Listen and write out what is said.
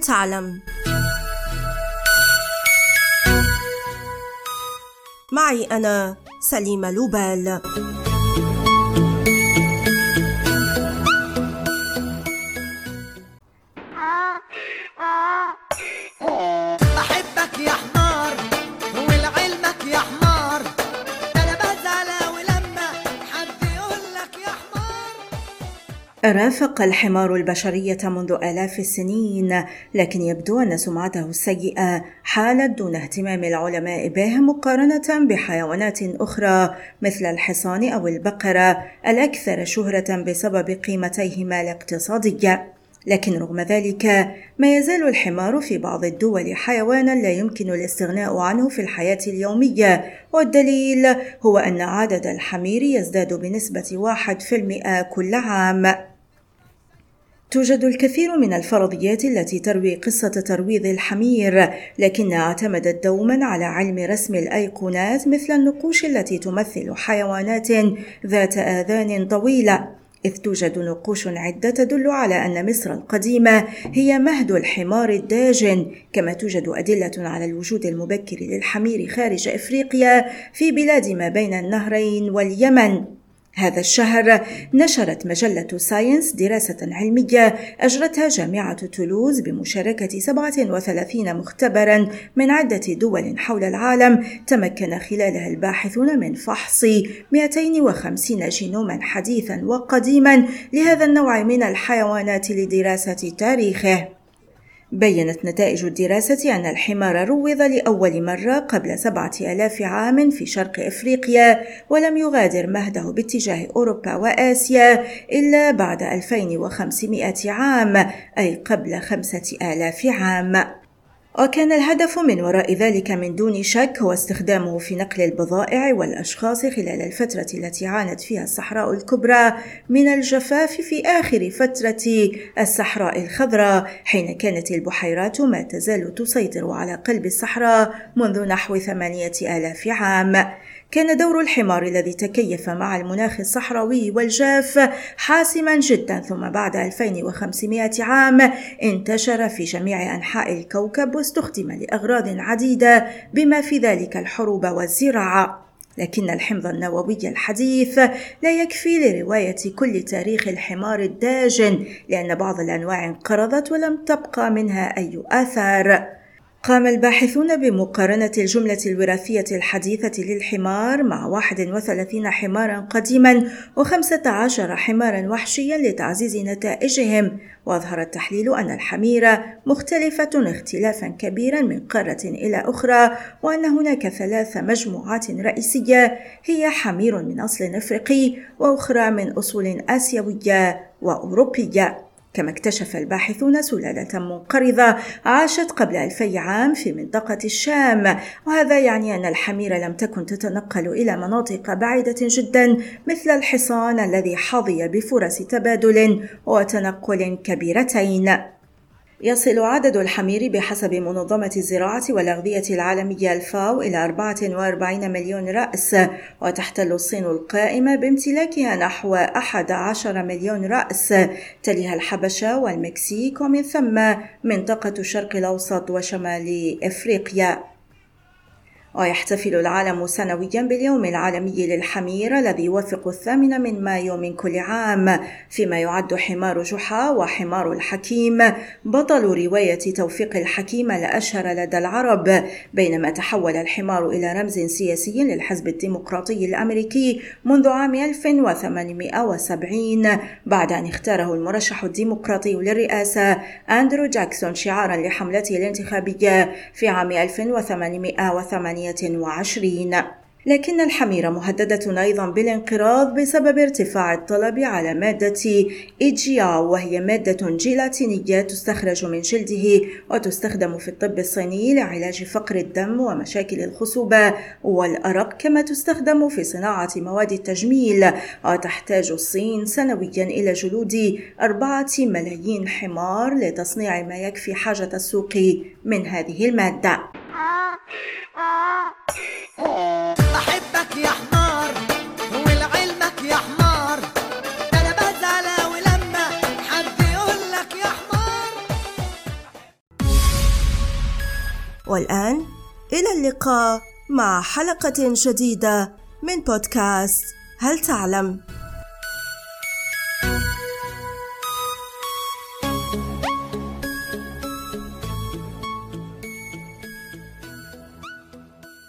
ولتعلم معي أنا سليمة لوبال. رافق الحمار البشرية منذ آلاف السنين، لكن يبدو أن سمعته السيئة حالت دون اهتمام العلماء به مقارنة بحيوانات أخرى مثل الحصان أو البقرة الأكثر شهرة بسبب قيمتيهما الاقتصادية. لكن رغم ذلك ما يزال الحمار في بعض الدول حيوانا لا يمكن الاستغناء عنه في الحياة اليومية والدليل هو أن عدد الحمير يزداد بنسبة واحد في المئة كل عام توجد الكثير من الفرضيات التي تروي قصة ترويض الحمير، لكنها اعتمدت دوما على علم رسم الأيقونات مثل النقوش التي تمثل حيوانات ذات آذان طويلة، إذ توجد نقوش عدة تدل على أن مصر القديمة هي مهد الحمار الداجن، كما توجد أدلة على الوجود المبكر للحمير خارج إفريقيا في بلاد ما بين النهرين واليمن. هذا الشهر نشرت مجلة ساينس دراسة علمية أجرتها جامعة تولوز بمشاركة 37 مختبرا من عدة دول حول العالم تمكن خلالها الباحثون من فحص 250 جينوما حديثا وقديما لهذا النوع من الحيوانات لدراسة تاريخه. بينت نتائج الدراسة أن الحمار روض لأول مرة قبل سبعة آلاف عام في شرق إفريقيا ولم يغادر مهده باتجاه أوروبا وآسيا إلا بعد 2500 عام أي قبل خمسة آلاف عام. وكان الهدف من وراء ذلك من دون شك هو استخدامه في نقل البضائع والأشخاص خلال الفترة التي عانت فيها الصحراء الكبرى من الجفاف في آخر فترة الصحراء الخضراء حين كانت البحيرات ما تزال تسيطر على قلب الصحراء منذ نحو ثمانية آلاف عام. كان دور الحمار الذي تكيف مع المناخ الصحراوي والجاف حاسما جدا ثم بعد 2500 عام انتشر في جميع أنحاء الكوكب واستخدم لأغراض عديدة بما في ذلك الحروب والزراعة. لكن الحمض النووي الحديث لا يكفي لرواية كل تاريخ الحمار الداجن لأن بعض الأنواع انقرضت ولم تبقى منها أي آثار. قام الباحثون بمقارنة الجملة الوراثية الحديثة للحمار مع 31 حمارا قديما و15 حمارا وحشيا لتعزيز نتائجهم وأظهر التحليل أن الحميرة مختلفة اختلافا كبيرا من قارة إلى أخرى وأن هناك ثلاث مجموعات رئيسية هي حمير من أصل أفريقي وأخرى من أصول آسيوية وأوروبية. كما اكتشف الباحثون سلالة منقرضة عاشت قبل ألفي عام في منطقة الشام. وهذا يعني أن الحمير لم تكن تتنقل إلى مناطق بعيدة جدا مثل الحصان الذي حظي بفرص تبادل وتنقل كبيرتين. يصل عدد الحمير بحسب منظمة الزراعة والأغذية العالمية الفاو إلى 44 مليون رأس وتحتل الصين القائمة بامتلاكها نحو 11 مليون رأس. تليها الحبشة والمكسيك ومن ثم منطقة الشرق الأوسط وشمال إفريقيا. ويحتفل العالم سنويا باليوم العالمي للحمير الذي يوافق الثامن من مايو من كل عام فيما يعد حمار جحا وحمار الحكيم. بطل رواية توفيق الحكيم الأشهر لدى العرب بينما تحول الحمار إلى رمز سياسي للحزب الديمقراطي الأمريكي منذ عام 1870 بعد أن اختاره المرشح الديمقراطي للرئاسة أندرو جاكسون شعارا لحملته الانتخابية في عام 1880 وعشرين. لكن الحمير مهددة أيضا بالانقراض بسبب ارتفاع الطلب على مادة إيجيا وهي مادة جيلاتينية تستخرج من جلده وتستخدم في الطب الصيني لعلاج فقر الدم ومشاكل الخصوبة والأرق كما تستخدم في صناعة مواد التجميل. وتحتاج الصين سنويا إلى جلود أربعة ملايين حمار لتصنيع ما يكفي حاجة السوق من هذه المادة. يا حمار ولعلمك يا حمار أنا بزعل حد يقول لك يا حمار والآن إلى اللقاء مع حلقة جديدة من بودكاست هل تعلم؟